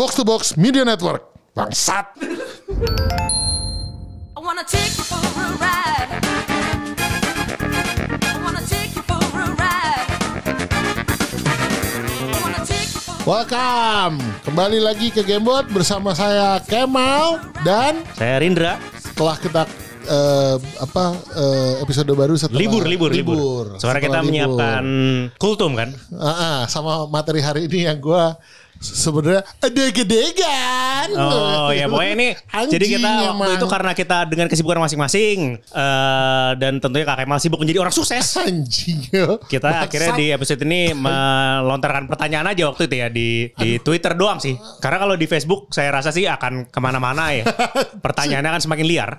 Box to Box Media Network. Bangsat. I wanna take you for a ride. Welcome. Kembali lagi ke Gamebot bersama saya Kemal dan Saya Rindra. setelah kita eh, apa eh, episode baru setelah Libur, libur, libur. Suara Setelah kita libur. menyiapkan kultum kan? Ah, ah, sama materi hari ini yang gua sebenarnya ada gedegan. Oh ya pokoknya ini Anjing jadi kita waktu emang. itu karena kita dengan kesibukan masing-masing eh, dan tentunya Kak Kemal sibuk menjadi orang sukses. anjing. Kita akhirnya di episode ini melontarkan pertanyaan aja waktu itu ya di di Twitter doang sih. Karena kalau di Facebook saya rasa sih akan ke mana-mana ya. Pertanyaannya akan semakin liar.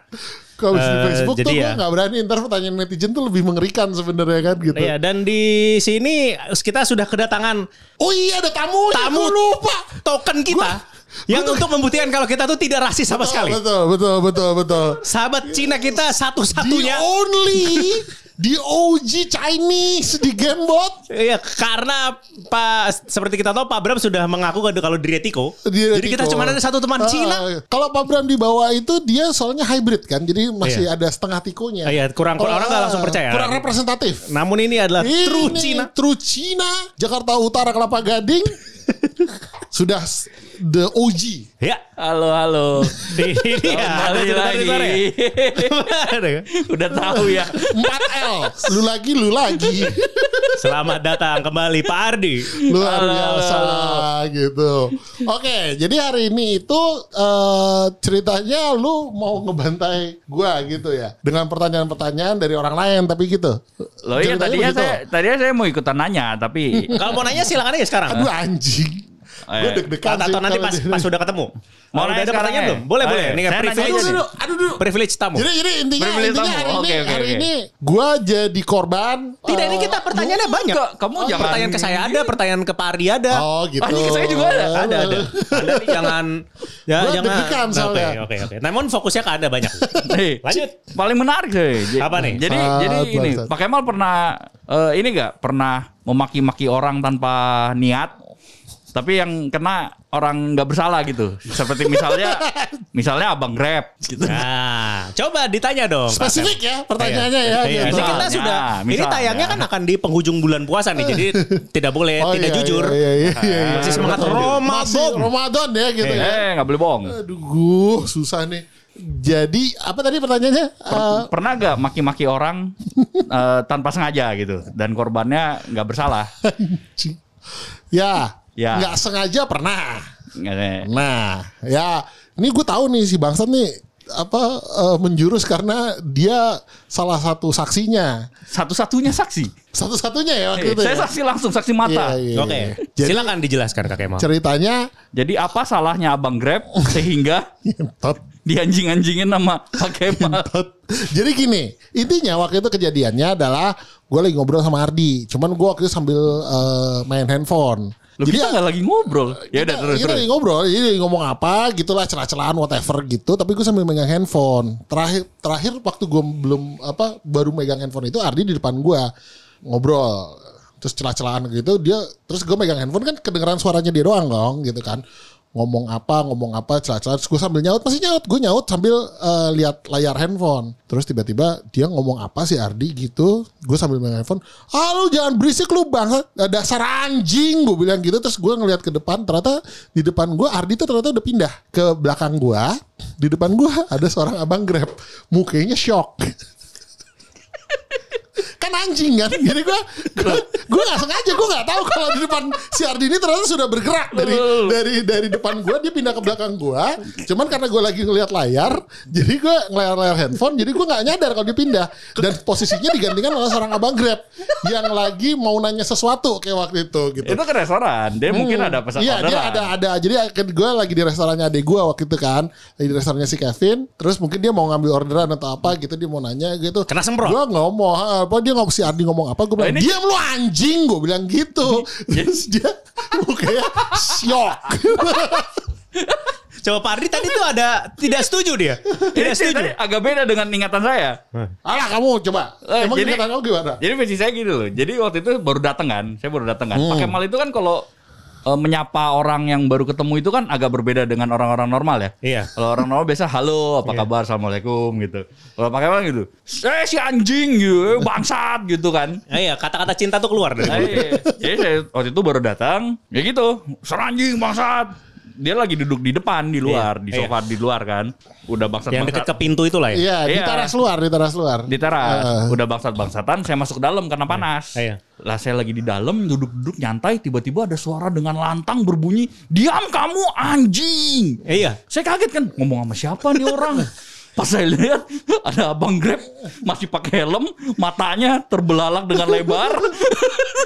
Kalau di Eh, Facebook tuh jadi gue ya. nggak berani ntar pertanyaan netizen tuh lebih mengerikan sebenarnya kan gitu. Iya dan di sini kita sudah kedatangan Oh iya ada tamu. tamu lupa. token kita yang untuk membuktikan kalau kita tuh tidak rasis sama sekali. Betul betul betul betul. Sahabat Cina kita The satu-satunya. only the OG Chinese di Gamebot. Iya, karena Pak seperti kita tahu Pak Bram sudah mengaku kalau di Retiko. Di Jadi kita Retiko. cuma ada satu teman Ah, Cina. Kalau Pak Bram dibawa itu dia soalnya hybrid kan, jadi masih Iya. ada setengah tikonya. Ah, iya, kurang- kurang- orang nggak langsung percaya. Kurang representatif. Namun ini adalah Ini true Cina. True Cina, Jakarta Utara Kelapa Gading. Sudah the OG. Ya, Halo halo. ini ya. cerita lagi. sore ya? Ada kan? Udah tahu ya. 4L. Lu lagi, lu lagi. Selamat datang kembali Pak Ardi. Luar Halo, biasa gitu. Oke, jadi hari ini itu eh, ceritanya lu mau ngebantai gua gitu ya. Dengan pertanyaan-pertanyaan dari orang lain tapi gitu. Loh iya tadinya begitu. saya tadinya saya mau ikutan nanya tapi Kalau mau nanya silakan aja sekarang. Aduh anjing. Gue Eh, deg-degan sih Atau nanti pas sudah ketemu. Mau udah nanya ada pertanyaan ya? belum? Boleh, boleh. Ini kan privilege. aja nih. Aduh, aduh. Privilege tamu. Jadi jadi intinya Privilege intinya hari ini Oke, oke, hari ini gua jadi korban. Tidak, ini kita pertanyaannya banyak. kamu Oh, jangan- pertanyaan ke saya ada, pertanyaan ke Pak Ardi ada. Oh gitu. Ah, ini ke saya juga ada? Ada ada. Anda nih jangan ya jangan. deg-degan Oke soalnya. oke oke. Namun fokusnya ke Anda banyak. Lanjut. paling menarik sih. Apa nih? Jadi jadi ini. Pak Kemal pernah eh, ini enggak pernah memaki-maki orang tanpa niat tapi yang kena orang nggak bersalah gitu. Seperti misalnya misalnya Abang Grab gitu. Nah, coba ditanya dong. Spesifik ya pertanyaannya ya. Iya, gitu. ini kita Misalnya, sudah ini misalnya. tayangnya kan akan di penghujung bulan puasa nih. Jadi tidak boleh Oh, tidak iya, jujur. Iya, iya, iya, iya, Masih iya, semangat. Ramadan. Ramadan ya gitu ya. Eh nggak boleh bohong. Aduh, guh, susah nih. Jadi apa tadi pertanyaannya? Eh, Pernah gak maki-maki orang eh, tanpa sengaja gitu dan korbannya nggak bersalah? ya, Ya. nggak sengaja pernah. Nggak- Nah, ya ini gue tahu nih si bangsat nih apa eh, menjurus karena dia salah satu saksinya. Satu-satunya saksi. Satu-satunya ya waktu Eh, itu. saya ya? saksi langsung saksi mata. Iya, iya, Oke. iya. Jadi Silakan dijelaskan Kak Kemal. ceritanya Jadi apa salahnya Abang Grab sehingga dianjing-anjingin sama Pak Kemal? Jadi gini, intinya waktu itu kejadiannya adalah gue lagi ngobrol sama Ardi. Cuman gue waktu itu sambil eh, main handphone. Lu kita nggak lagi ngobrol. Ya udah terus kita terus. lagi ngobrol, jadi lagi ngomong apa, gitulah celah-celahan whatever gitu. Tapi gue sambil megang handphone. Terakhir terakhir waktu gue belum apa baru megang handphone itu Ardi di depan gue ngobrol. Terus celah-celahan gitu dia terus gue megang handphone kan kedengeran suaranya dia doang dong gitu kan. Ngomong apa, ngomong apa, celah-celahan. Terus gue sambil nyaut, masih nyaut. Gue nyaut sambil eh, lihat layar handphone. Terus tiba-tiba dia ngomong apa sih Ardi gitu. Gue sambil megang handphone. Ah jangan berisik lu bang. Dasar anjing. Gue bilang gitu. Terus gue ngeliat ke depan. Ternyata di depan gue Ardi tuh ternyata udah pindah ke belakang gue. Di depan gue ada seorang abang grab. Mukanya shock. kan anjing kan. Jadi gue gue nggak sengaja gue nggak tahu kalau di depan si Ardi ini ternyata sudah bergerak dari dari dari depan gue dia pindah ke belakang gue cuman karena gue lagi ngeliat layar jadi gue ngeliat layar handphone jadi gue nggak nyadar kalau dia pindah. Dan posisinya digantikan oleh seorang abang grab yang lagi mau nanya sesuatu kayak waktu itu gitu. Itu ke restoran. Dia mungkin ada pesan Iya dia ada ada. Jadi gue lagi di restorannya adek gue waktu itu kan. Lagi di restorannya si Kevin. Terus mungkin dia mau ngambil orderan atau apa gitu dia mau nanya gitu. Kena semprot. gue ngomong apa dia ngomong si Ardi ngomong apa gue bilang ini- diam lu anjing gue bilang gitu terus dia mukanya shock Coba Pak Ardi tadi tuh ada tidak setuju dia. Tidak setuju. agak beda dengan ingatan saya. alah kamu coba Eh, emang jadi- ingatan kamu gimana Jadi versi saya gitu loh. Jadi waktu itu baru datang kan. Saya baru datang kan. Hmm. Pak Kemal itu kan kalau eh, menyapa orang yang baru ketemu itu kan agak berbeda dengan orang-orang normal ya. Iya. Kalau orang normal biasa halo, apa kabar, assalamualaikum gitu. Kalau pakai apa gitu? Eh si anjing gitu, eh, bangsat gitu kan. Ah, iya, kata-kata cinta tuh keluar dari mulut. Iya, Jadi saya waktu itu baru datang, ya gitu, seranjing bangsat. Dia lagi duduk di depan, di luar, Iya, di sofa di luar kan. Udah bangsat Yang deket ke pintu itulah ya. Iya, di Iya. teras luar, di teras luar. di teras Heeh. udah bangsat bangsatan saya masuk dalam karena panas Iya. lah saya lagi di dalam duduk-duduk nyantai tiba-tiba ada suara dengan lantang berbunyi diam kamu anjing Eh, iya. saya kaget kan ngomong sama siapa nih orang pas saya lihat ada abang grab masih pakai helm matanya terbelalak dengan lebar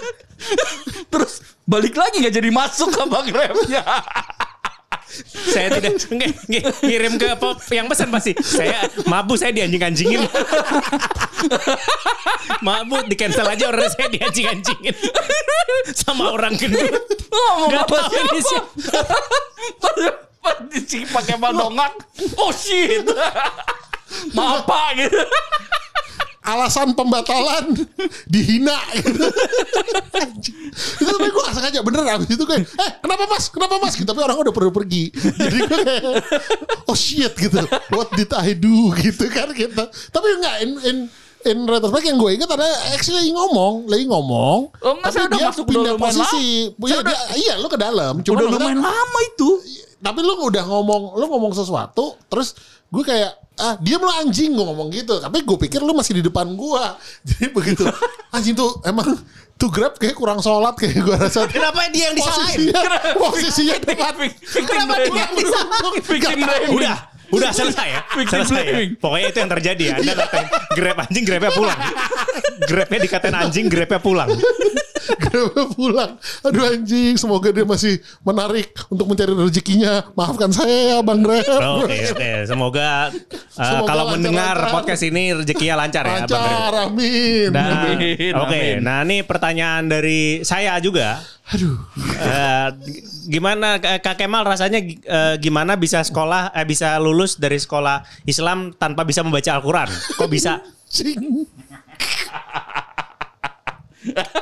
terus balik lagi nggak jadi masuk abang grabnya Saya tidak nge- nge- ngirim ke pop yang pesan pasti. Saya mabu saya dianjing-anjingin. mabu di cancel aja orang saya dianjing-anjingin. Sama orang gendut. ngomong apa di pakai badongak oh shit maaf pak gitu alasan pembatalan dihina. Gitu. Itu tapi gue gak sengaja bener abis itu kayak eh kenapa mas? Kenapa mas? Gitu tapi orang udah perlu pergi. Jadi gue kayak oh shit gitu. What did I do? Gitu kan gitu. Tapi enggak in, in in retrospect yang gue ingat ada actually lagi ngomong lagi ngomong Oh, enggak, saya udah masuk, udah pindah posisi. Iya, Saya dia- iya lu ke dalam. Cuma udah lumayan lama itu. Tapi lu udah ngomong lu ngomong sesuatu terus gue kayak ah diam lu anjing gue ngomong gitu tapi gue pikir lu masih di depan gua jadi begitu anjing tuh emang tuh grab kayak kurang sholat kayak gue rasa Kenapa dia yang disalahin? posisinya posisinya depan Kenapa dia yang disalahin? Udah, udah selesai ya. Selesai ya. Pokoknya itu yang terjadi ya. Anda katain grab anjing, grabnya pulang. Grabnya dikatain anjing, grabnya pulang. Grabnya pulang aduh anjing semoga dia masih menarik untuk mencari rezekinya maafkan saya ya bang grab Oke, oke. Semoga, uh, Semoga kalau lancar, mendengar lancar. podcast ini rezekinya lancar ya, Bang Grab. lancar amin Nah, Amin, Oke, amin. nah ini pertanyaan dari saya juga. aduh Eh, gimana Kak Kemal rasanya eh, gimana bisa sekolah eh, bisa lulus dari sekolah Islam tanpa bisa membaca Al-Qur'an? Kok bisa?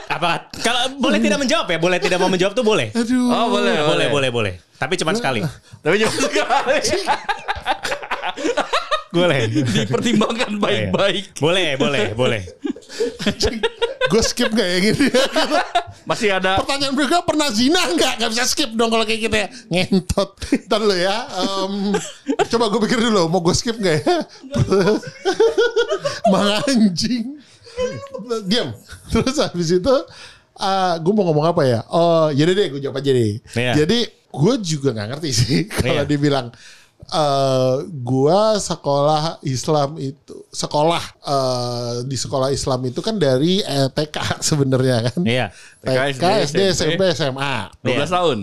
Apa kalau boleh tidak menjawab ya? Boleh tidak mau menjawab tuh boleh. aduh oh boleh Boleh, boleh, boleh. Tapi cuma sekali. tapi cuma sekali Boleh. dipertimbangkan baik-baik Boleh, boleh, boleh. gue skip gak ya gini masih ada Pertanyaan berikutnya pernah zina nggak? Nggak bisa skip dong kalau kayak gitu ya. Ngentot. Ntar dulu ya. Em, coba gue pikir dulu. Mau gue skip nggak ya? Mang anjing. Diam. Terus habis itu. ah gue mau ngomong apa ya? Oh, jadi deh gue jawab aja deh. Iya. Jadi gue juga nggak ngerti sih kalau Iya. dibilang eh gua sekolah Islam itu sekolah eh, di sekolah Islam itu kan dari eh, TK sebenarnya kan. Iya. TK, TK, SD, SMP, SMA. 12 Iya. tahun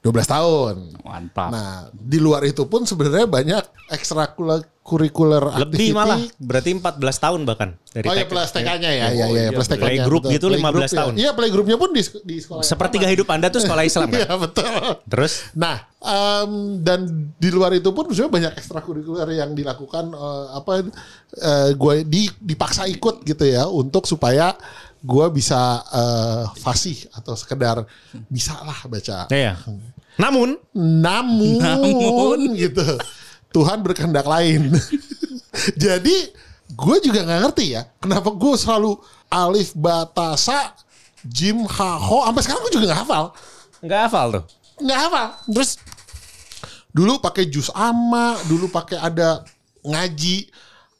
12 tahun. mantap Nah, di luar itu pun sebenarnya banyak ekstrakurikuler Lebih activity. malah. Berarti 14 tahun bahkan dari Oh ya TK. plus TK-nya ya, ya, ya, iya, plus TK-nya. playgroup gitu 15 Playgroup ya. tahun. Iya, playgroupnya pun di, di sekolah. Sepertiga hidup Anda tuh sekolah Islam kan? Iya, betul. Terus Nah, em, dan di luar itu pun sebenarnya banyak ekstrakurikuler yang dilakukan eh, apa eh, gue di dipaksa ikut gitu ya untuk supaya gue bisa eh, fasih atau sekedar bisa lah baca. Iya. Namun Namun, Namun. gitu. Tuhan berkehendak lain. Jadi gue juga nggak ngerti ya kenapa gue selalu alif batasa jim ha ho sampai sekarang gue juga nggak hafal. Nggak hafal tuh. nggak hafal. Terus dulu pakai jus ama dulu pakai ada ngaji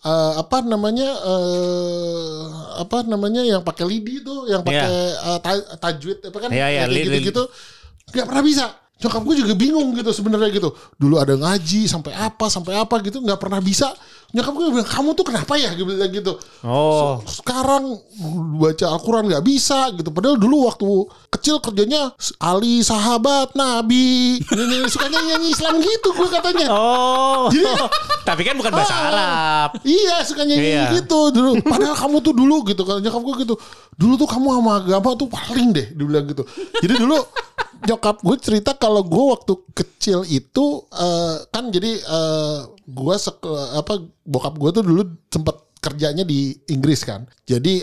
eh, apa namanya eh, apa namanya yang pakai lidi tuh yang pakai eh, ta- tajwid apa kan Iya, iya, kayak li- li- gitu-gitu nggak pernah bisa nyokap gue juga bingung gitu sebenarnya gitu. Dulu ada ngaji sampai apa sampai apa gitu nggak pernah bisa nyokap gue bilang kamu tuh kenapa ya gitu gitu Oh. sekarang baca Al-Quran nggak bisa gitu. Padahal dulu waktu kecil kerjanya Ali sahabat Nabi. Nyanyi, suka nyanyi Islam gitu gue katanya. Oh. Jadi- Tapi kan bukan bahasa Ah, Arab. Iya suka nyanyi Iya. gitu dulu. Padahal kamu tuh dulu gitu kan nyokap gue gitu. Dulu tuh kamu sama agama tuh paling deh dibilang gitu. Jadi dulu nyokap gue cerita kalau gue waktu kecil itu eh, kan jadi eh, gue apa bokap gue tuh dulu sempet kerjanya di Inggris kan. Jadi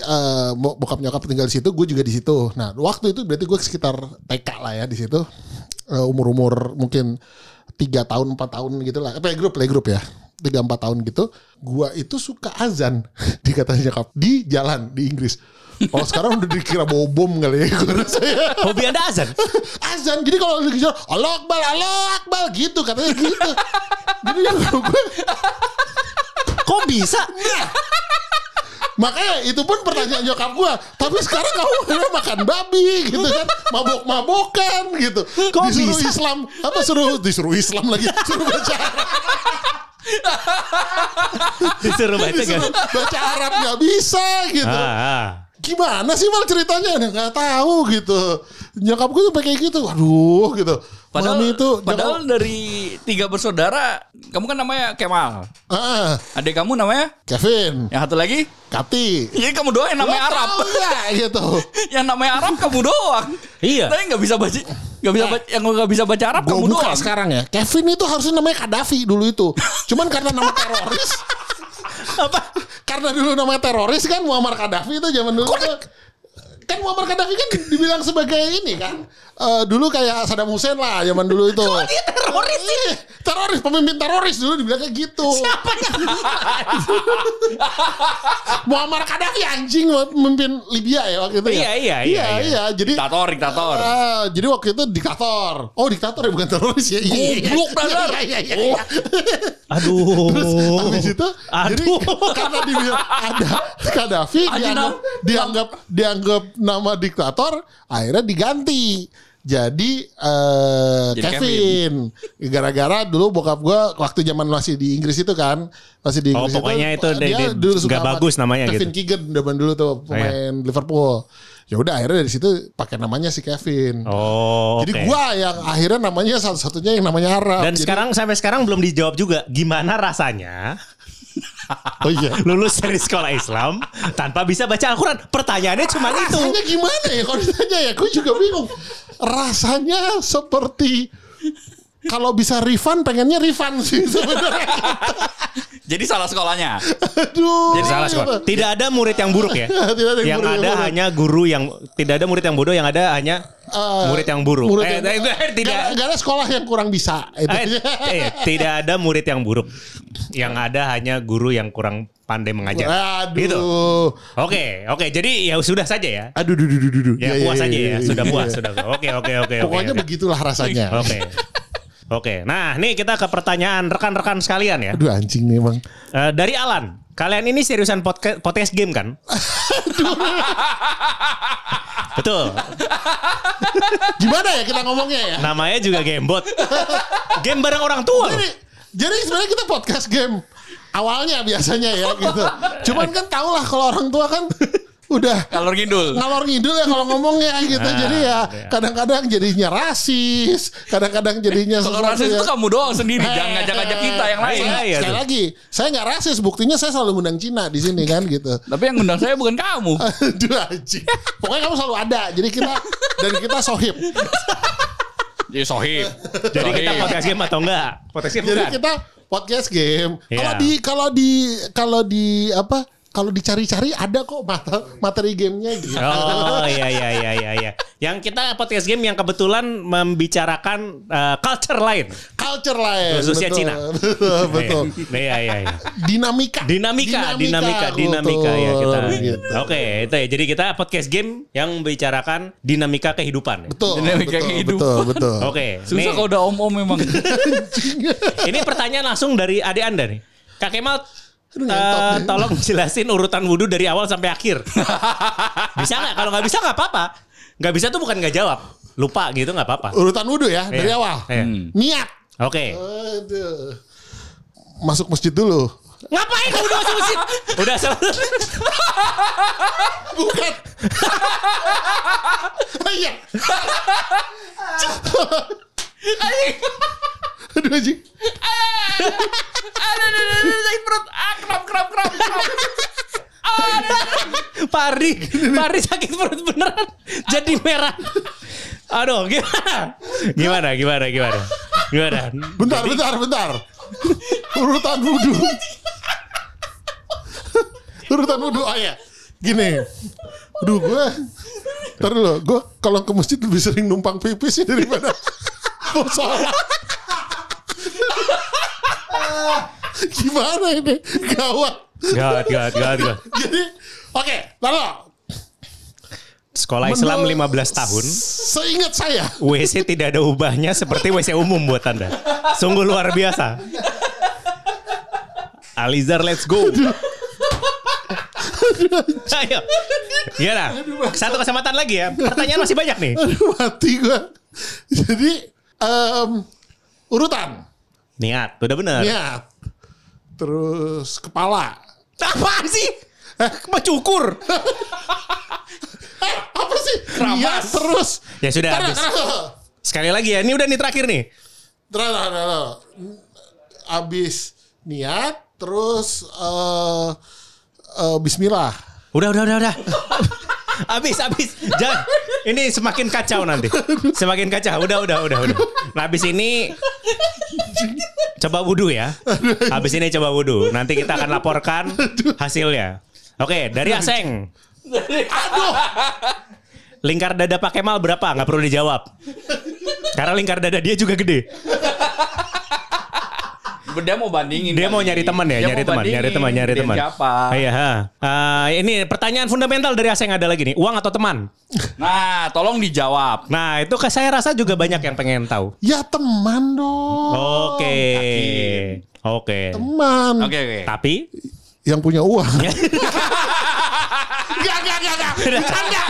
bo- bokap nyokap tinggal di situ, gue juga di situ. Nah waktu itu berarti gue sekitar TK lah ya di situ. umur umur mungkin tiga tahun empat tahun gitu lah. Playgroup playgroup ya. Tiga empat tahun gitu. Gua itu suka azan dikatanya nyokap di jalan di Inggris. Kalau sekarang udah dikira bawa bom kali ya gue rasa ya. Hobi Anda azan? azan. Jadi kalau lagi jalan, Allah Akbar, Allah Akbar gitu katanya gitu. Jadi gue Kok bisa? makanya itu pun pertanyaan nyokap gue. Tapi sekarang kamu makan babi gitu kan, mabok-mabokan gitu. Kok disuruh bisa? Islam apa suruh disuruh Islam lagi suruh baca Disuruh baca disuruh gak? baca Arab nggak bisa gitu. Ah, ah. Gimana sih mal ceritanya? Nah, Nggak tahu gitu. Nyokap gue tuh kayak gitu. Aduh gitu. Padahal, Mami itu padahal dari tiga bersaudara, kamu kan namanya Kemal. ah, Adik kamu namanya? Kevin, Yang satu lagi? Kati. Jadi kamu doang yang namanya Lo Arab. nggak gitu. yang namanya Arab kamu doang. Iya. Tapi nggak bisa baca, nggak bisa baca, yang nggak bisa baca Arab kamu buka doang. sekarang ya. Kevin itu harusnya namanya Kadafi dulu itu. Cuman karena nama teroris. Apa? karena dulu namanya teroris kan Muammar Gaddafi itu zaman dulu. tuh. Kan Muammar Gaddafi kan dibilang sebagai ini kan. eh, dulu kayak Saddam Hussein lah zaman dulu itu. dia teroris sih? Teroris, pemimpin teroris dulu dibilang kayak gitu. Siapa yang Muammar Gaddafi anjing pemimpin Libya ya waktu itu ya. Iya, iya, iya, Iya, iya. iya. Jadi Diktator, diktator. Ah, jadi waktu itu diktator. Oh, diktator ya bukan teroris ya. Iya, iya, Goblok, iya, dasar. Iya, iya, iya. Aduh. Habis itu jadi Aduh. karena dibilang ada Gaddafi dianggap dianggap dianggap nama diktator akhirnya diganti. Jadi eh, Jadi Kevin. Gara-gara dulu bokap gua waktu zaman masih di Inggris itu kan masih di Oh, Inggris pokoknya itu dia dia- dia dulu suka bagus namanya Kevin gitu. Keegan zaman dulu tuh pemain Liverpool. Ya udah akhirnya dari situ pakai namanya si Kevin. Oh, jadi oke. gua yang akhirnya namanya satu-satunya yang namanya Arab. Dan Jadi- sekarang sampai sekarang belum dijawab juga gimana rasanya oh iya lulus dari sekolah Islam tanpa bisa baca Al-Quran. Pertanyaannya cuma itu. rasanya gimana ya kalau ditanya ya gue juga bingung rasanya seperti kalau bisa refund pengennya refund sih sebenarnya Jadi salah sekolahnya. aduh Jadi salah sekolah. Tidak ada murid yang buruk ya. Tidak ada yang murid ada buruk. hanya guru yang tidak ada murid yang bodoh, yang ada hanya Eh, murid yang buruk. murid Eh, yang- eh, tidak Nggak- nggak ada sekolah yang kurang bisa itu Eh, eh, tidak ada murid yang buruk. Yang ada hanya guru yang kurang pandai mengajar. aduh Gitu. Oke, oke. Jadi ya sudah saja ya. aduh duh, duh, duh, duh. Ya, Iya, iya, puas iya, aja iya, ya. iya, Sudah iya. puas, sudah. Oke, oke, oke. pokoknya oke. begitulah rasanya Oke. Oke. Nah, nih kita ke pertanyaan rekan-rekan sekalian ya. aduh anjing nih emang Eh, dari Alan. Kalian ini seriusan podcast, podcast game kan? Betul. gimana ya kita ngomongnya ya Namanya juga Gamebot. Game bareng orang tua. loh. jadi jadi sebenarnya kita podcast game awalnya biasanya ya gitu cuman kan tau lah kalau orang tua kan udah Kalor ngidul. ngalor ngidul ya kalau ngomongnya gitu. Nah, jadi ya iya. kadang-kadang jadinya rasis, kadang-kadang jadinya Kalau rasis ya. itu kamu doang sendiri, jangan ngajak-ngajak kita yang lain. Iya, iya. Sekali tuh. lagi, saya nggak rasis. Buktinya saya selalu ngundang Cina di sini kan gitu. Tapi yang ngundang saya bukan kamu. Aduh anjing. Pokoknya kamu selalu ada. Jadi kita dan kita sohib. Jadi sohib. Jadi kita podcast game atau enggak? Podcast game Jadi bukan? kita podcast game. Kalau Iya. di kalau di kalau di apa? Kalau dicari-cari ada kok materi gamenya gitu. Oh iya iya iya iya iya. Yang kita podcast game yang kebetulan membicarakan eh, culture lain. Culture lain. Khususnya betul, Cina. Betul. Iya iya iya. Dinamika. Dinamika, dinamika, dinamika ya kita. Gitu. Oke, itu ya. Jadi kita podcast game yang membicarakan dinamika kehidupan. Betul, Dinamika betul, gitu. betul, betul. Oke. Susah nih, kalau udah om-om memang. Ini pertanyaan langsung dari adik Anda nih. Kak Kemal Aduh, eh, nih. tolong jelasin urutan wudhu dari awal sampai akhir. bisa nggak? Kalau nggak bisa nggak apa-apa. Nggak bisa tuh bukan nggak jawab. Lupa gitu nggak apa-apa. Urutan wudhu ya dari Iya. awal. Iya. Niat. Oke. Aduh. Masuk masjid dulu. Ngapain udah masuk masjid? Udah selesai. Bukan. Iya. Aduh anjing. Ada ada ada sakit perut. Ah, kram kram kram. kram. Pari, Pari sakit perut beneran. Jadi merah. Aduh, gimana? Gimana, gimana, gimana? Gimana? Bentar, bentar, bentar. Urutan wudhu. urutan wudhu oh ya gini Aduh gue Ntar dulu Gue kalau ke masjid lebih sering numpang pipis sih daripada Mau sholat Gimana ini Gawat Gawat, gawat, gawat, gawat. Jadi Oke Lalu Sekolah Islam Menurut- 15 tahun, Seingat saya WC tidak ada ubahnya seperti WC umum buat Anda. Sungguh luar biasa. Alizar, let's go. Ayo. Gimana? Satu kesempatan lagi ya. Pertanyaan masih banyak nih. Aduh mati gue Jadi em, Urutan Niat, udah bener. Niat Terus Kepala Apaan sih? Eh, cukur. Eh apa sih Niat terus Ya sudah, habis. Sekali lagi ya, ini udah nih terakhir nih. Terus, terus. Abis niat, terus eh eh, Bismillah. Udah, udah, udah, udah. Abis, abis. Jangan. Ini semakin kacau nanti. Semakin kacau. Udah, udah, udah, udah. Nah, abis ini coba wudhu ya. Abis ini coba wudhu. Nanti kita akan laporkan hasilnya. Oke, dari Aseng. Lingkar dada Pak Kemal berapa? Nggak perlu dijawab. Karena lingkar dada dia juga gede. Dia mau bandingin. Dia kali. mau nyari teman ya, Dia nyari teman, nyari teman, nyari teman. Siapa? Iya, ha. Ah, ini pertanyaan fundamental dari Aseng ada lagi nih. Uang atau teman? Nah, tolong dijawab. Nah, itu ke saya rasa juga banyak yang pengen tahu. Ya teman dong. Oke. Oke. Teman. Oke, oke. Tapi Yang punya uang. Enggak, enggak, enggak, enggak. Bercanda.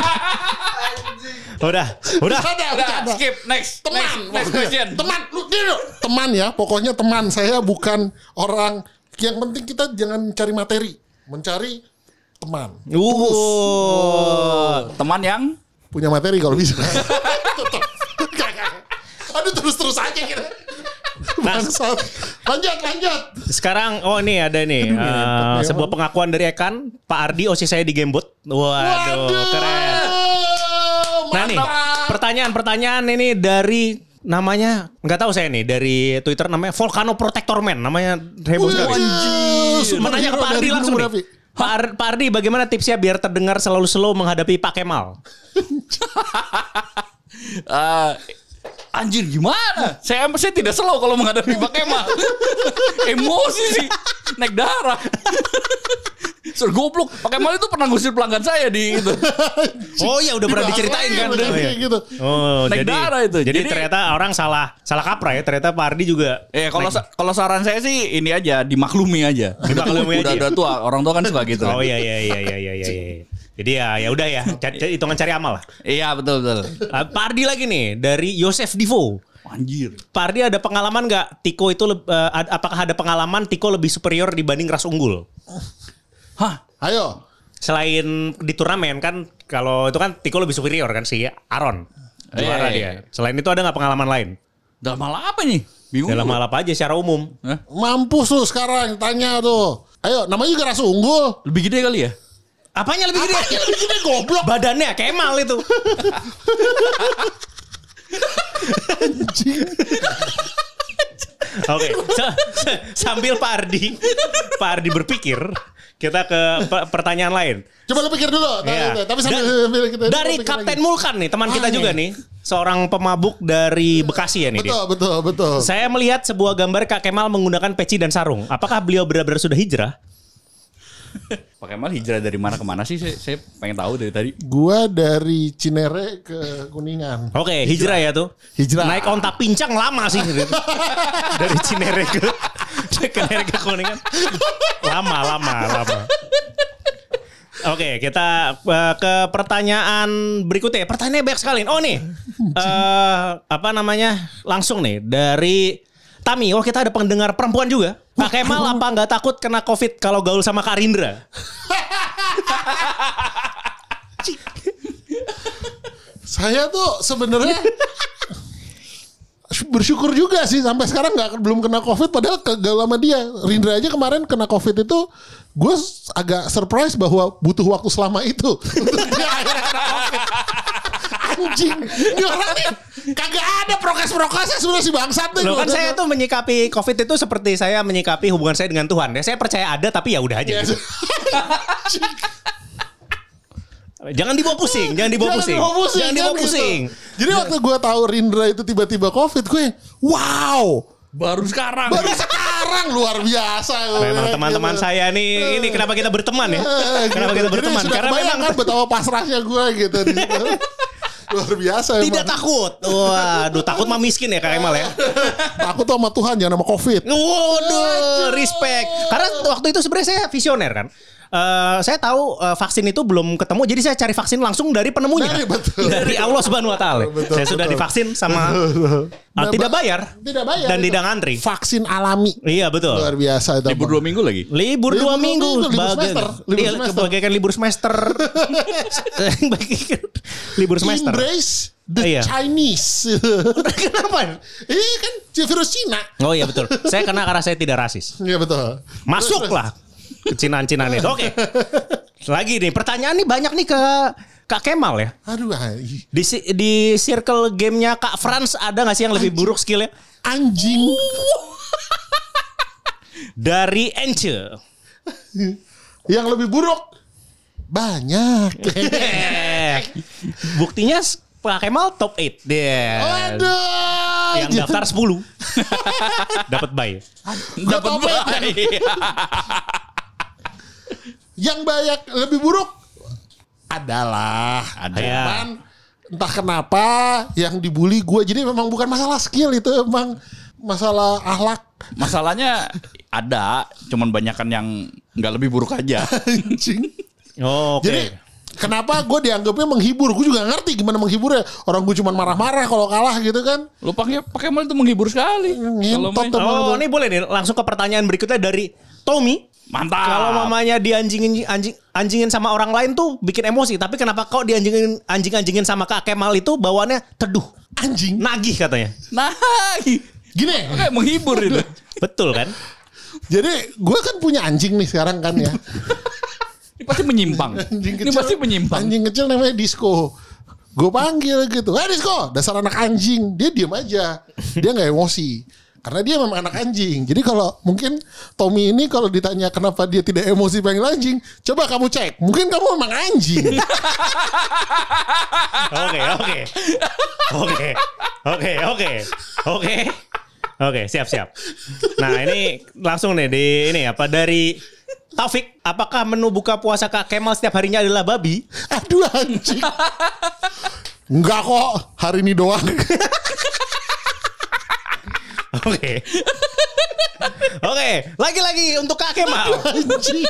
Udah, udah. Udah, ada. skip next. Teman. Next, next question. Teman. Lu, dia, lu. Teman ya. Pokoknya teman. Saya bukan orang. Yang penting kita jangan cari materi. Mencari teman. Uh. Teman yang Punya materi kalau bisa. Gak, gak. Aduh terus-terus aja kita. Bangsat. Lanjut, lanjut. Sekarang oh ini ada nih Aduh, ngepet, sebuah pengakuan dari Ekan, Pak Ardi OSIS saya di Gamebot. Waduh, keren. Nah nih, Mantap. pertanyaan-pertanyaan ini dari namanya nggak tahu saya nih dari Twitter namanya Volcano Protector Man namanya heboh sekali. anjir. Menanya Pak Ardi langsung nih. Pak, Ar- Pak Ardi bagaimana tipsnya biar terdengar selalu slow menghadapi Pak Kemal? eh, anjir gimana? Saya saya tidak slow kalau menghadapi Pak Kemal. Emosi sih. Naik darah. Sur goblok. Pak Kemal itu pernah ngusir pelanggan saya di itu. Oh iya udah pernah Dibahas diceritain kan? udah Oh, iya. gitu. Oh, Naik jadi darah itu. Jadi, Jadi- ternyata orang salah salah kaprah ya. Ternyata Pak Ardi juga. Eh kalau sa- kalau saran saya sih ini aja dimaklumi aja. Dimaklumi udah, aja. Udah tua, orang tua kan suka gitu. Oh iya iya iya iya iya iya. Iya. Jadi ya ya udah ya, cari, cari- hitungan cari amal lah. Iya betul betul. Uh, Pak Ardi lagi nih dari Yosef Divo. Anjir. Pak Ardi ada pengalaman nggak Tiko itu uh, ad- apakah ada pengalaman Tiko lebih superior dibanding ras unggul? Hah? Ayo. Selain di turnamen kan kalau itu kan Tiko lebih superior kan si Aaron. Juara Iya, iya, dia. Selain itu ada nggak pengalaman lain? Dalam hal apa nih? Bingung. Dalam hal apa aja secara umum? Hah? Mampus lu sekarang tanya tuh. Ayo, namanya juga rasa unggul. Lebih gede kali ya? Apanya lebih gede? Apanya lebih gede goblok. Badannya Kemal itu. Oke, sa- sambil Pak Ardi, Pak Ardi berpikir, kita ke pe- pertanyaan lain. Coba lu pikir dulu. Tapi, Iya. tapi sambil, Da- sambil kita dari Kapten lagi. Mulkan nih, teman kita Ah, juga nih. nih, seorang pemabuk dari Bekasi ya nih dia. Betul, betul, betul. Saya melihat sebuah gambar Kak Kemal menggunakan peci dan sarung. Apakah beliau benar-benar sudah hijrah? Pak Kemal hijrah dari mana ke mana sih? Saya, saya pengen tahu dari tadi. Gua dari Cinere ke Kuningan. Oke, hijrah ya tuh. Hijrah. Naik onta pincang lama sih. Dari Cinere ke Cinere ke Kuningan. Lama, lama, lama. Oke, kita uh, ke pertanyaan berikutnya. Pertanyaannya banyak sekali. Oh nih, eh apa namanya? Langsung nih dari Tami. Oh kita ada pendengar perempuan juga. Kak Kemal apa nggak takut kena COVID kalau gaul sama Kak Rindra? Saya tuh sebenarnya bersyukur juga sih sampai sekarang nggak belum kena covid padahal gagal sama dia Rindra aja kemarin kena covid itu gue agak surprise bahwa butuh waktu selama itu Anjing. Ini orang nih kagak ada prokes-prokesnya sudah si bangsat nih. Loh kan saya tuh menyikapi COVID itu seperti saya menyikapi hubungan saya dengan Tuhan. Ya, saya percaya ada tapi ya udah aja. Yes. gitu. Jangan dibawa pusing, jangan dibawa pusing. dibawa pusing, Jangan dibawa gitu. pusing. Jadi waktu gue tahu Rindra itu tiba-tiba COVID, gue wow, Baru sekarang. baru sekarang luar biasa. Memang Gitu. teman-teman saya nih, ini kenapa kita berteman ya? Eh, Kenapa gitu. kita Jadi berteman? sudah Karena memang kan betapa pasrahnya gue gitu di situ. Luar biasa tidak emang. takut. Waduh, takut mah miskin ya Kak Emal ya. Takut tuh sama Tuhan jangan sama COVID. Waduh, respect. Karena waktu itu sebenarnya saya visioner kan. Eh, saya tahu eh, vaksin itu belum ketemu, jadi saya cari vaksin langsung dari penemunya, Dari, betul. dari Allah Subhanahu Wa Taala. Betul, saya sudah betul. divaksin sama Ah, tidak bayar, Tidak bayar. dan itu. tidak ngantri. Vaksin alami. Iya betul. Luar biasa itu. Libur dua minggu lagi. Libur Libur dua minggu, minggu, libur bagian- semester, libur Iya, semester. bagaikan libur semester. Libur semester. Embrace the Iya. Chinese. Kenapa? Ini kan virus Cina. Oh iya betul. Saya kena karena saya tidak rasis. Iya betul. Masuklah ke Cinaan-cinaan itu. Oke. Lagi nih pertanyaan nih banyak nih ke Kak Kemal ya. Aduh, Di di circle gamenya Kak Franz ada gak sih yang lebih buruk skillnya? anjing. Dari Ence. Yang lebih buruk banyak. Buktinya Kak Kemal top 8. Dia. Waduh. Yang daftar 10. Dapat buy. Tau apa ya? Yang banyak lebih buruk adalah Ada. Ya. Cuman entah kenapa yang dibully gue jadi memang bukan masalah skill itu emang masalah ahlak Masalahnya ada, cuman banyakan yang nggak lebih buruk aja. anjing. Oke. Jadi kenapa gue dianggapnya menghibur? Gue juga ngerti gimana menghiburnya. Orang gue cuma marah-marah kalau kalah gitu kan. Lu pakai pakai mal itu menghibur sekali. Kalau Ngentot main. tuh. Oh, ini boleh nih langsung ke pertanyaan berikutnya dari Tommy. Mantap. Kalau mamanya dianjingin anjing anjingin sama orang lain tuh bikin emosi, tapi kenapa kok dianjingin anjing-anjingin sama Kak Kemal itu bawaannya teduh, Anjing. nagih katanya. Nah, Gini. kayak menghibur itu. Betul kan? Jadi gue kan punya anjing nih sekarang kan ya. Ini pasti menyimpang. Anjing Ini pasti menyimpang. Anjing kecil namanya Disco. Gue panggil gitu. Eh Disco, dasar anak anjing. Dia diam aja. Dia nggak emosi. Karena dia memang anak anjing. Jadi kalau mungkin Tommy ini kalau ditanya kenapa dia tidak emosi panggil anjing, coba kamu cek. Mungkin kamu memang anjing. Oke, oke. Oke. Oke, oke. Oke. Oke, siap, siap. Nah, ini langsung nih di ini apa dari Taufik, apakah menu buka puasa Kak Kemal setiap harinya adalah babi? Aduh anjing. Enggak kok, hari ini doang. Oke. Oke, lagi-lagi untuk Kak Kemal.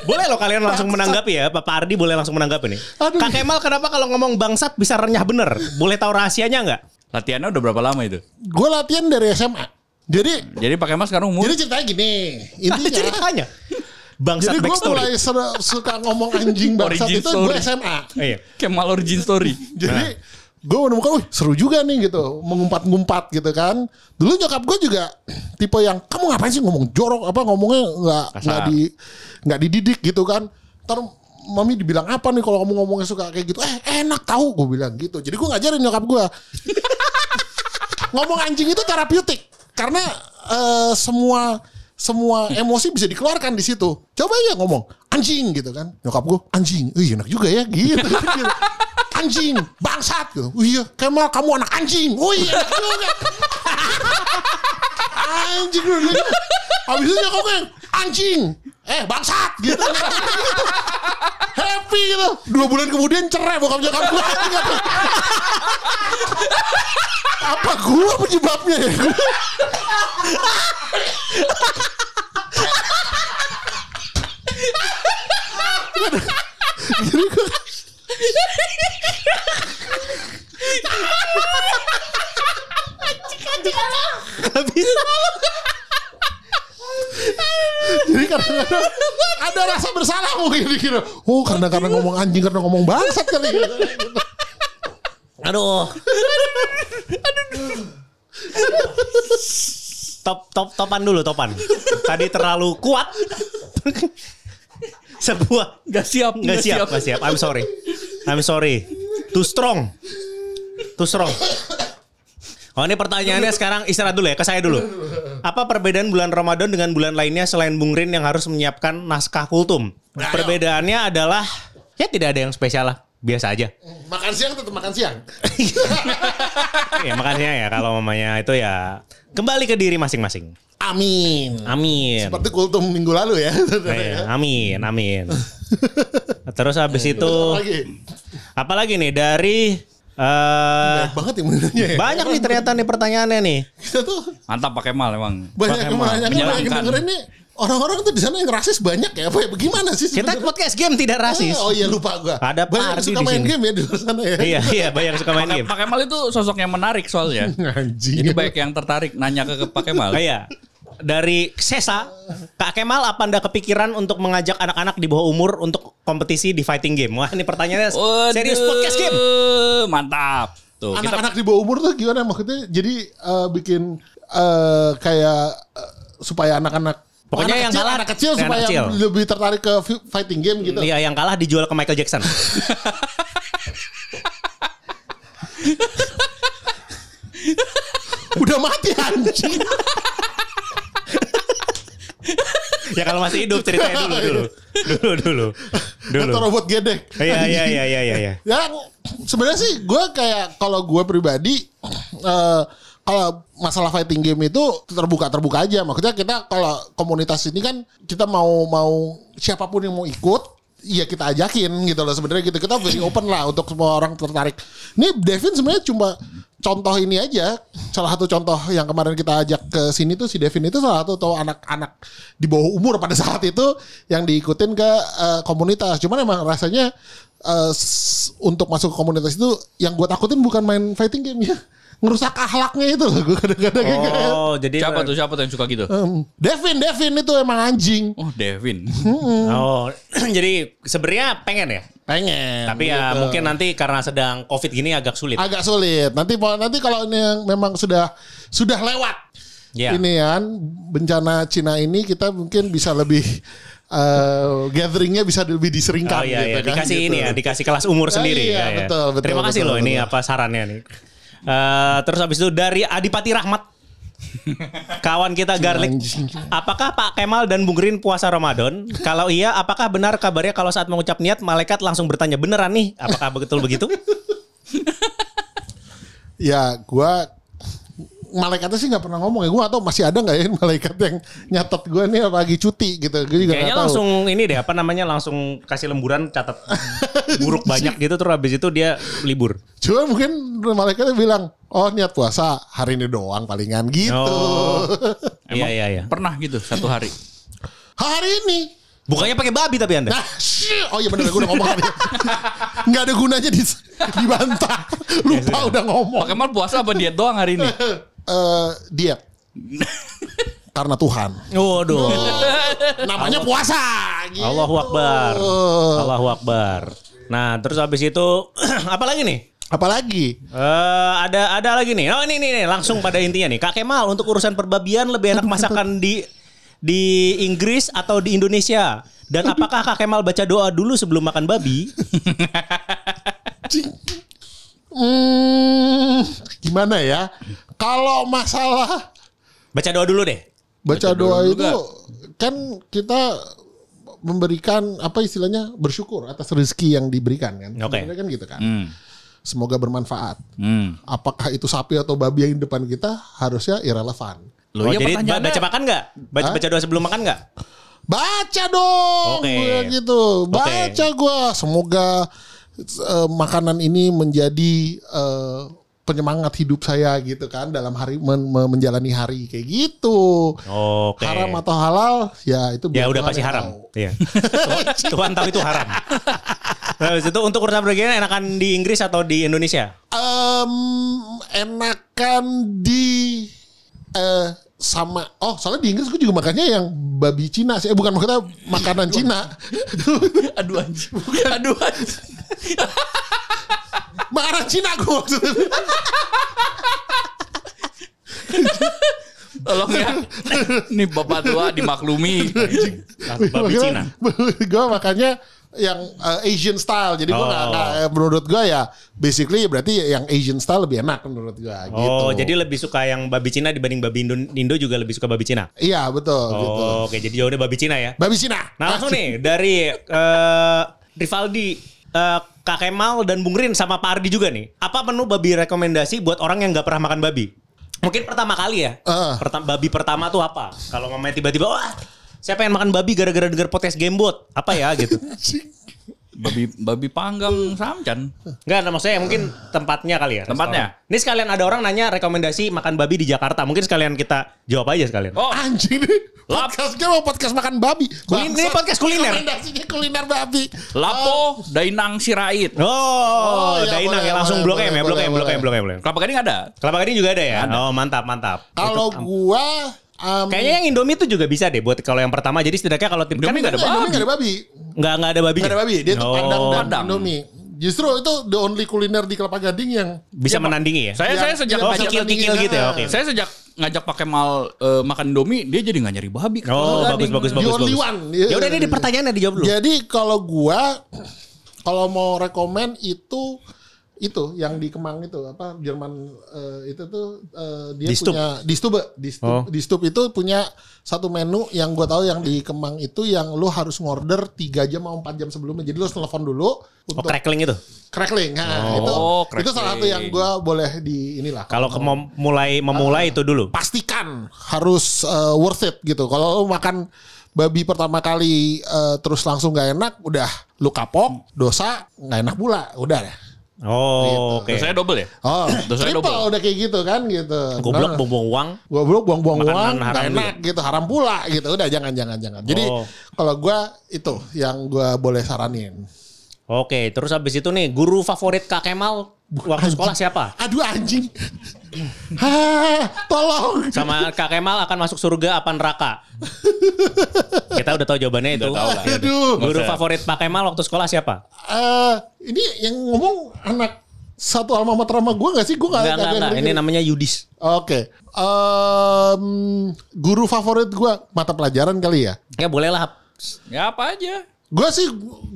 boleh loh kalian langsung menanggapi ya, Pak Ardi boleh langsung menanggapi nih. Aduh. Kak Kemal kenapa kalau ngomong bangsat bisa renyah bener? Boleh tahu rahasianya nggak? Latihannya udah berapa lama itu? Gue latihan dari SMA. Jadi Jadi pakai mas sekarang umur jadi ceritanya gini, intinya ceritanya. Bangsat Jadi gue mulai suka ngomong anjing bangsat itu gue. SMA. Iya. Kemal origin story. Jadi gue menemukan, wih seru juga nih gitu, mengumpat-ngumpat gitu kan. Dulu nyokap gue juga tipe yang kamu ngapain sih ngomong jorok apa ngomongnya nggak nggak di nggak dididik gitu kan. Ntar mami dibilang apa nih kalau kamu ngomongnya suka kayak gitu? Eh enak tahu gue bilang gitu. Jadi gue ngajarin nyokap gue. ngomong anjing itu terapeutik karena eh, semua semua emosi bisa dikeluarkan di situ. Coba ya ngomong anjing gitu kan. Nyokap gue anjing. Ih enak juga ya gitu. anjing, bangsat gitu. Oh iya, Kemal kamu anak anjing. Oh iya, enak juga. anjing lu. gitu. Itu gue anjing. Eh bangsat gitu. Happy gitu. Dua bulan kemudian cerai bokap nyokap gue. Apa gue penyebabnya ya? Jadi gue Jadi kadang-kadang ada rasa bersalah mungkin dikira. Oh karena karena ngomong anjing karena ngomong bangsat kali. gitu. Aduh. Top top topan dulu topan. Tadi terlalu kuat. Sebuah Gak siap, nggak siap, nggak siap. I'm sorry. I'm sorry. Too strong. Tusro. Oh ini pertanyaannya sekarang istirahat dulu ya ke saya dulu. Apa perbedaan bulan Ramadan dengan bulan lainnya selain Bung Rin yang harus menyiapkan naskah kultum? Perbedaannya adalah ya tidak ada yang spesial lah, biasa aja. Makan siang tetap makan siang. ya makanya ya kalau mamanya itu ya kembali ke diri masing-masing. Amin. Amin. Seperti kultum minggu lalu ya. Iya, amin, amin. Terus habis itu Lagi. apalagi nih dari eh Banyak banget ya. banyak nih ternyata nih pertanyaannya nih. Kita tuh Mantap pakai mal emang. banyak Pakai mal. banyak yang dengerin nih. Orang-orang tuh di sana yang rasis banyak ya. Apa ya? Bagaimana sih Kita sebenarnya? podcast game tidak rasis. Oh iya lupa gua. Ada banyak yang suka main sini. game ya di luar sana ya. iya, iya, banyak yang suka main Pakai game. Pak Kemal itu sosok yang menarik soalnya. Anjing. Jadi banyak yang tertarik nanya ke, ke Pak Kemal. Oh, iya. Dari Sesa, Kak Kemal apa Anda kepikiran untuk mengajak anak-anak di bawah umur untuk kompetisi di fighting game? Wah, ini pertanyaannya serius Waduh, podcast game. Mantap. Tuh, kita Anak-anak di bawah umur tuh gimana maksudnya? Jadi eh, bikin eh, kayak eh, supaya anak-anak Pokoknya anak yang kecil, kalah- anak kecil supaya anak kecil. lebih tertarik ke fi- fighting game gitu. Iya, yang kalah dijual ke Michael Jackson. Udah mati anjing. ya kalau masih hidup ceritanya dulu dulu. Dulu dulu. Dulu. Atau robot gedek. Iya, iya, iya, iya, iya, iya. Ya sebenarnya sih gue kayak kalau gue pribadi eh kalau masalah fighting game itu terbuka terbuka aja. Maksudnya kita kalau komunitas ini kan kita mau mau siapa pun yang mau ikut Iya kita ajakin gitu loh sebenarnya gitu kita very open lah untuk semua orang tertarik. Ini Devin sebenarnya cuma contoh ini aja. Salah satu contoh yang kemarin kita ajak ke sini tuh si Devin itu salah satu tuh anak-anak di bawah umur pada saat itu yang diikutin ke eh, komunitas. Cuman emang rasanya s- untuk masuk ke komunitas itu yang gue takutin bukan main fighting game ya, ngerusak akhlaknya itu loh gue kadang-kadang kayak, Oh, jadi siapa tuh siapa tuh yang suka gitu? em, Devin, Devin itu emang anjing. Oh, Devin. Oh, jadi sebenarnya pengen ya. Pengen. Tapi ya gitu. mungkin nanti karena sedang Covid gini agak sulit. agak sulit. Nanti nanti kalau ini yang memang sudah sudah lewat Ya. ini kan bencana Cina ini kita mungkin bisa lebih eh, gatheringnya bisa lebih Oh diseringkan. iya, iya. gitu kan, dikasih gitu. ini ya, dikasih kelas umur Ya, sendiri. iya, ya, ya. betul, betul, Terima kasih betul, loh ini betul. apa sarannya nih. Eh, terus habis itu dari Adipati Rahmat. Kawan kita Garlic. Apakah Pak Kemal dan Bung Rin puasa Ramadan? Kalau iya, apakah benar kabarnya kalau saat mengucap niat malaikat langsung bertanya beneran nih? Apakah betul begitu? Ya, gua malaikatnya sih nggak pernah ngomong ya. Gua atau masih ada nggak ya malaikat yang nyatet gua nih lagi cuti gitu. Gue juga Kayaknya langsung ini deh apa namanya langsung kasih lemburan catat buruk banyak gitu terus habis itu dia libur. Cuma mungkin malaikatnya bilang, oh niat puasa hari ini doang palingan gitu. Oh. Iya iya iya. Pernah gitu satu hari. Hari ini. Bukannya pakai babi tapi Anda. Nah, oh iya bener gue udah ngomong tadi. Nggak ada gunanya di, dibantah. Lupa udah ngomong. Pak Kemal puasa apa diet doang hari ini? Eh, diet. Karena Tuhan. Waduh. Namanya puasa. Gitu. Allahu Akbar. Allahu Akbar. Nah, terus habis itu apa lagi nih? Apalagi? Eh ada ada lagi nih. Oh ini nih, nih langsung pada intinya nih. Kak Kemal untuk urusan perbabian lebih enak masakan di di Inggris atau di Indonesia? Dan apakah Kak Kemal baca doa dulu sebelum makan babi? Hmm, gimana ya? Kalau masalah Baca doa dulu deh. baca, Baca doa, doa itu kan kita memberikan apa istilahnya bersyukur atas rezeki yang diberikan kan. Oke. Sebenarnya kan gitu kan. Hmm. Semoga bermanfaat. Hmm. Apakah itu sapi atau babi yang di depan kita harusnya irrelevan. Loh, oh, iya jadi ba- pertanyaannya- baca makan nggak? Baca Hah? baca doa sebelum makan nggak? Baca dong Oke. gua gitu. Baca gua semoga eh, makanan ini menjadi eh, penyemangat hidup saya gitu kan dalam hari men- me- menjalani hari kayak gitu. Oke. Haram atau halal ya itu Ya udah pasti haram. tahu. Iya. Tuhan, Tuhan tahu itu haram. Nah, itu untuk urusan perbagian enakan di Inggris atau di Indonesia? Em, enakan di eh sama oh soalnya di Inggris gue juga makannya yang babi Cina sih eh, bukan maksudnya makanan Cina Aduh anjing. Aduh anjing. makanan Cina gue maksudnya Tolong ya. Nih bapak tua dimaklumi. Babi Cina. gue makannya yang uh, Asian style. Jadi gua nggak Oh. nggak- menurut gua ya basically berarti yang Asian style lebih enak menurut gitu. Oh, jadi lebih suka yang babi Cina dibanding babi Indo, Indo juga lebih suka babi Cina. Iya, betul gitu. Oh, oke jadi jawabnya babi Cina ya. Babi Cina. Nah langsung nih dari eh, Rivaldi, eh, Kak Kemal dan Bung Rin sama Pak Ardi juga nih. Apa menu babi rekomendasi buat orang yang nggak pernah makan babi? Mungkin pertama kali ya. Pertama babi pertama tuh apa? Kalau ngomongnya tiba-tiba, wah saya pengen makan babi gara-gara denger podcast Gamebot. Apa ya gitu? Babi babi panggang samcan. Enggak, nah, maksudnya mungkin tempatnya kali ya. Tempatnya? restoran. Ini sekalian ada orang nanya rekomendasi makan babi di Jakarta. Mungkin sekalian kita jawab aja sekalian. Oh, Anjing nih. Podcastnya mau podcast makan babi. Kulin- ini podcast kuliner. Rekomendasinya kuliner babi. Lapo Dainang Sirait. Oh, iya, Dainang boleh, ya langsung boleh, Blok M ya, Blok M, Blok M. Blok M. Kelapa Gading ada. Kelapa Gading juga ada ya? Oh, mantap, mantap. Kalau gua um, Kayaknya yang Indomie tuh juga bisa deh buat kalau yang pertama. Jadi setidaknya kalau tim Indomie kan nggak ada Indomie babi. nggak ada babi. Nggak nggak ada babinya. Nggak ada babi. Dia tuh Oh, padang dan Padang. Indomie. Justru itu the only kuliner di Kelapa Gading yang bisa Ya, menandingi ya. Saya Yang- saya sejak Oh, kikil-kikil gitu ya. Oke. saya sejak ngajak pakai mal eh, makan Indomie, dia jadi nggak nyari babi. Oh, Kelapa bagus Gading. bagus the bagus only bagus. one. Ya udah ini di pertanyaannya dijawab dulu. Jadi kalau gua kalau mau rekomen itu itu yang di Kemang itu apa Jerman eh, itu tuh eh, dia Di punya di Stub di Stub, Oh. di Stub itu punya satu menu yang gua tahu yang di Kemang itu yang lu harus ngorder 3 jam atau 4 jam sebelumnya. Jadi lu harus telepon dulu Oh, untuk crackling itu. crackling. Nah, Oh, itu crackling. itu salah satu yang gua boleh di inilah. Kalau ke mem- mulai memulai itu dulu. pastikan harus uh, worth it gitu. Kalau lu makan babi pertama kali uh, terus langsung nggak enak, udah lu kapok, dosa nggak enak pula, udah deh. Oh, oke. Dosanya double ya? Oh, Dosanya triple double. udah kayak gitu kan gitu. Goblok Nah, buang uang. Goblok buang-buang uang, haram nggak enak gitu, haram pula gitu. Udah jangan jangan jangan. Jadi Oh. kalau gua itu yang gua boleh saranin. Oke, terus habis itu nih guru favorit Kak Kemal waktu sekolah siapa? Aduh anjing. Hah, tolong. Sama Kak Kemal akan masuk surga apa neraka? Kita udah tahu jawabannya itu. Udah tahu lah. Aduh. Guru favorit Pak Kemal waktu sekolah siapa? Eh, ini yang ngomong anak satu alma mater sama gue gak sih? Gue gak, Enggak, enggak, enggak. Ini namanya Yudis. Oke. Em, guru favorit gue mata pelajaran kali ya. Ya boleh lah. Ya apa aja. Gue sih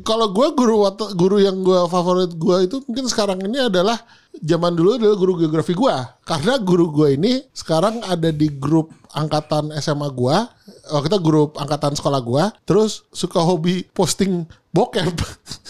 kalau gue guru guru yang gue favorit gue itu mungkin sekarang ini adalah zaman dulu adalah guru geografi gue karena guru gue ini sekarang ada di grup angkatan SMA gue oh, kita grup angkatan sekolah gue terus suka hobi posting bokep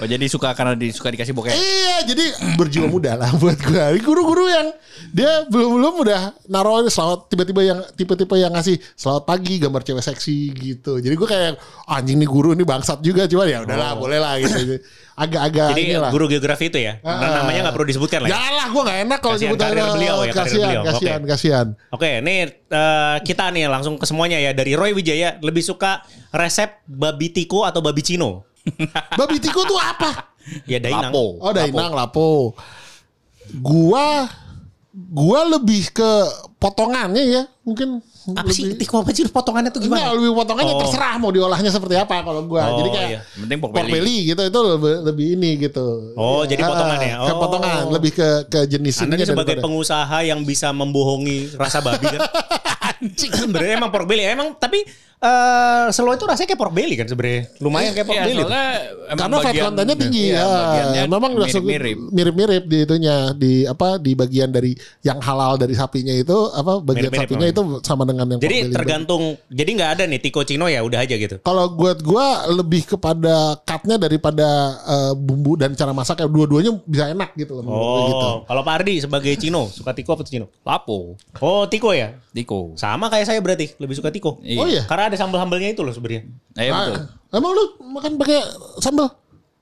Oh jadi suka karena di, suka dikasih bokeh. Iya, jadi berjiwa muda lah buat gue. Guru-guru yang dia belum belum udah naruh selamat tiba-tiba yang tipe-tipe yang ngasih selamat pagi gambar cewek seksi gitu. Jadi gue kayak anjing nih guru ini bangsat juga cuma ya udahlah boleh lah gitu. Agak-agak Jadi inilah. guru geografi itu ya. Ah. Namanya nggak perlu disebutkan lah. ya? Lah gue gak enak kalau sebutan karir beliau ya, karir kasihan, beliau. Kasihan, kasihan. Oke, nih eh, kita nih langsung ke semuanya ya dari Roy Wijaya lebih suka resep babi tiko atau babi cino? Babi tiko tuh apa? Ya Dainang. Lapo. Oh, Dainang Lapo. Gua gua lebih ke potongannya ya, mungkin Apa sih tiko apa sih potongannya tuh Enggak, gimana? lebih potongannya Oh. terserah mau diolahnya seperti apa kalau gua. Oh, Jadi kayak iya. Penting pork pork belly. belly gitu itu lebih, lebih ini gitu. Oh, jadi Ah, potongannya. Ke Oh. potongan lebih ke ke jenis Anda sebagai daripada- pengusaha yang bisa membohongi rasa babi kan? Anjing sebenarnya emang pork belly. Emang tapi eh selo itu rasanya kayak pork belly kan sebenarnya. Lumayan kayak pork Iya, belly. soalnya karena fat contentnya tinggi iya, ya. bagiannya Memang langsung mirip-mirip. mirip-mirip di itunya di apa di bagian dari yang halal dari sapinya itu apa bagian Mirip-mirip sapinya itu memang. sama dengan yang Jadi pork belly. tergantung. Jadi nggak ada nih tiko cino ya udah aja gitu. Kalau buat gua lebih kepada cutnya daripada eh, bumbu dan cara masak ya dua-duanya bisa enak gitu loh gua gitu. Oh, kalau Pak Ardi sebagai cino suka tiko apa tuh cino? Lapo. Oh tiko ya. Tiko. Sama kayak saya berarti lebih suka tiko. Iya. Oh iya. Karena ada sambal-sambalnya itu loh sebenarnya. Eh, betul. emang lu makan pakai sambal?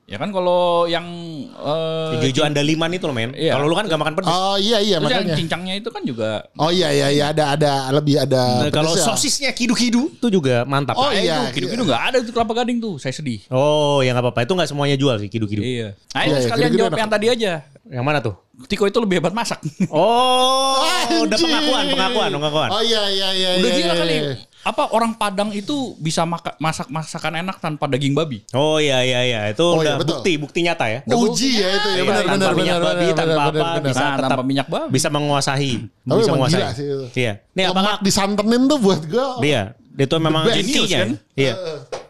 Ya kan kalau yang eh, Hijau-hijau andaliman itu loh men. Iya. Kalau lu kan gak makan pedes. Oh iya iya terus yang makanya. cincangnya itu kan juga Oh iya iya iya ada ada lebih ada. Nah, kalau pedesnya. sosisnya kidu-kidu itu juga mantap. Oh, iya, itu kidu-kidu nggak ada itu kelapa gading tuh. Saya sedih. Oh, ya nggak apa-apa. Itu nggak semuanya jual sih kidu-kidu. Iya. Nah, Iya, iya, sekalian kidu-kidu jawab enak. yang tadi aja. Yang mana tuh? Tiko itu lebih hebat masak. Oh, udah pengakuan, pengakuan, pengakuan. Oh iya iya iya. Udah iya, gila iya, kali. Iya. Apa orang Padang itu bisa maka- masak masakan enak tanpa daging babi? Oh iya iya iya, itu Oh, udah iya, betul. bukti, bukti nyata ya. Uji ya itu ya Iya, benar tanpa benar minyak benar babi, tanpa benar, apa, benar, bisa Nah, tetap tanpa minyak babi. bisa menguasai, Tapi bisa menguasai. gila sih itu. Iya. Nih Lemak apakah disantenin tuh buat gua. Iya, itu memang intinya. kan? Iya.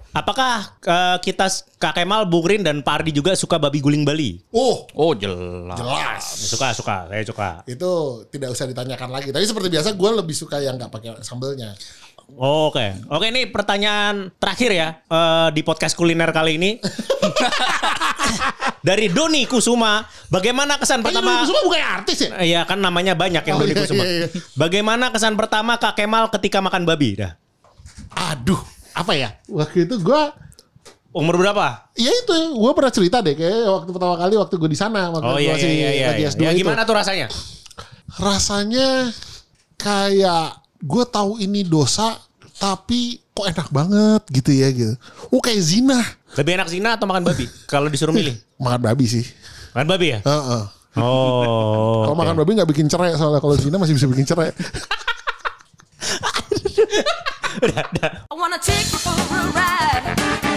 Apakah eh, kita Kak Kemal, Bung Rin dan Pak Ardi juga suka babi guling Bali? Oh, Oh jelas. jelas. Suka, suka. Saya suka. Itu tidak usah ditanyakan lagi. Tapi seperti biasa gue lebih suka yang nggak pakai sambelnya. Oh, Oke, oke ini pertanyaan terakhir ya eh, di podcast kuliner kali ini dari Doni Kusuma. Bagaimana kesan Tapi pertama? lu semua bukan artis ya? Iya kan namanya banyak yang Oh, Doni iya, Kusuma. iya, iya. Bagaimana kesan pertama Kak Kemal ketika makan babi? Dah. Aduh, apa ya? Waktu itu gue Umur berapa? Ya itu, gue pernah cerita deh kayak waktu pertama kali waktu gue di sana waktu Oh iya masih iya iya. lagi iya. S2 Ya, itu. gimana tuh rasanya? Rasanya kayak gue tahu ini dosa tapi kok enak banget gitu ya gitu. Oh kayak zina. Lebih enak zina atau makan babi? Kalau disuruh milih. Makan babi sih. Makan babi ya? Heeh. Oh. Kalau oke. makan babi nggak bikin cerai soalnya kalau zina masih bisa bikin cerai. I wanna take you for a ride.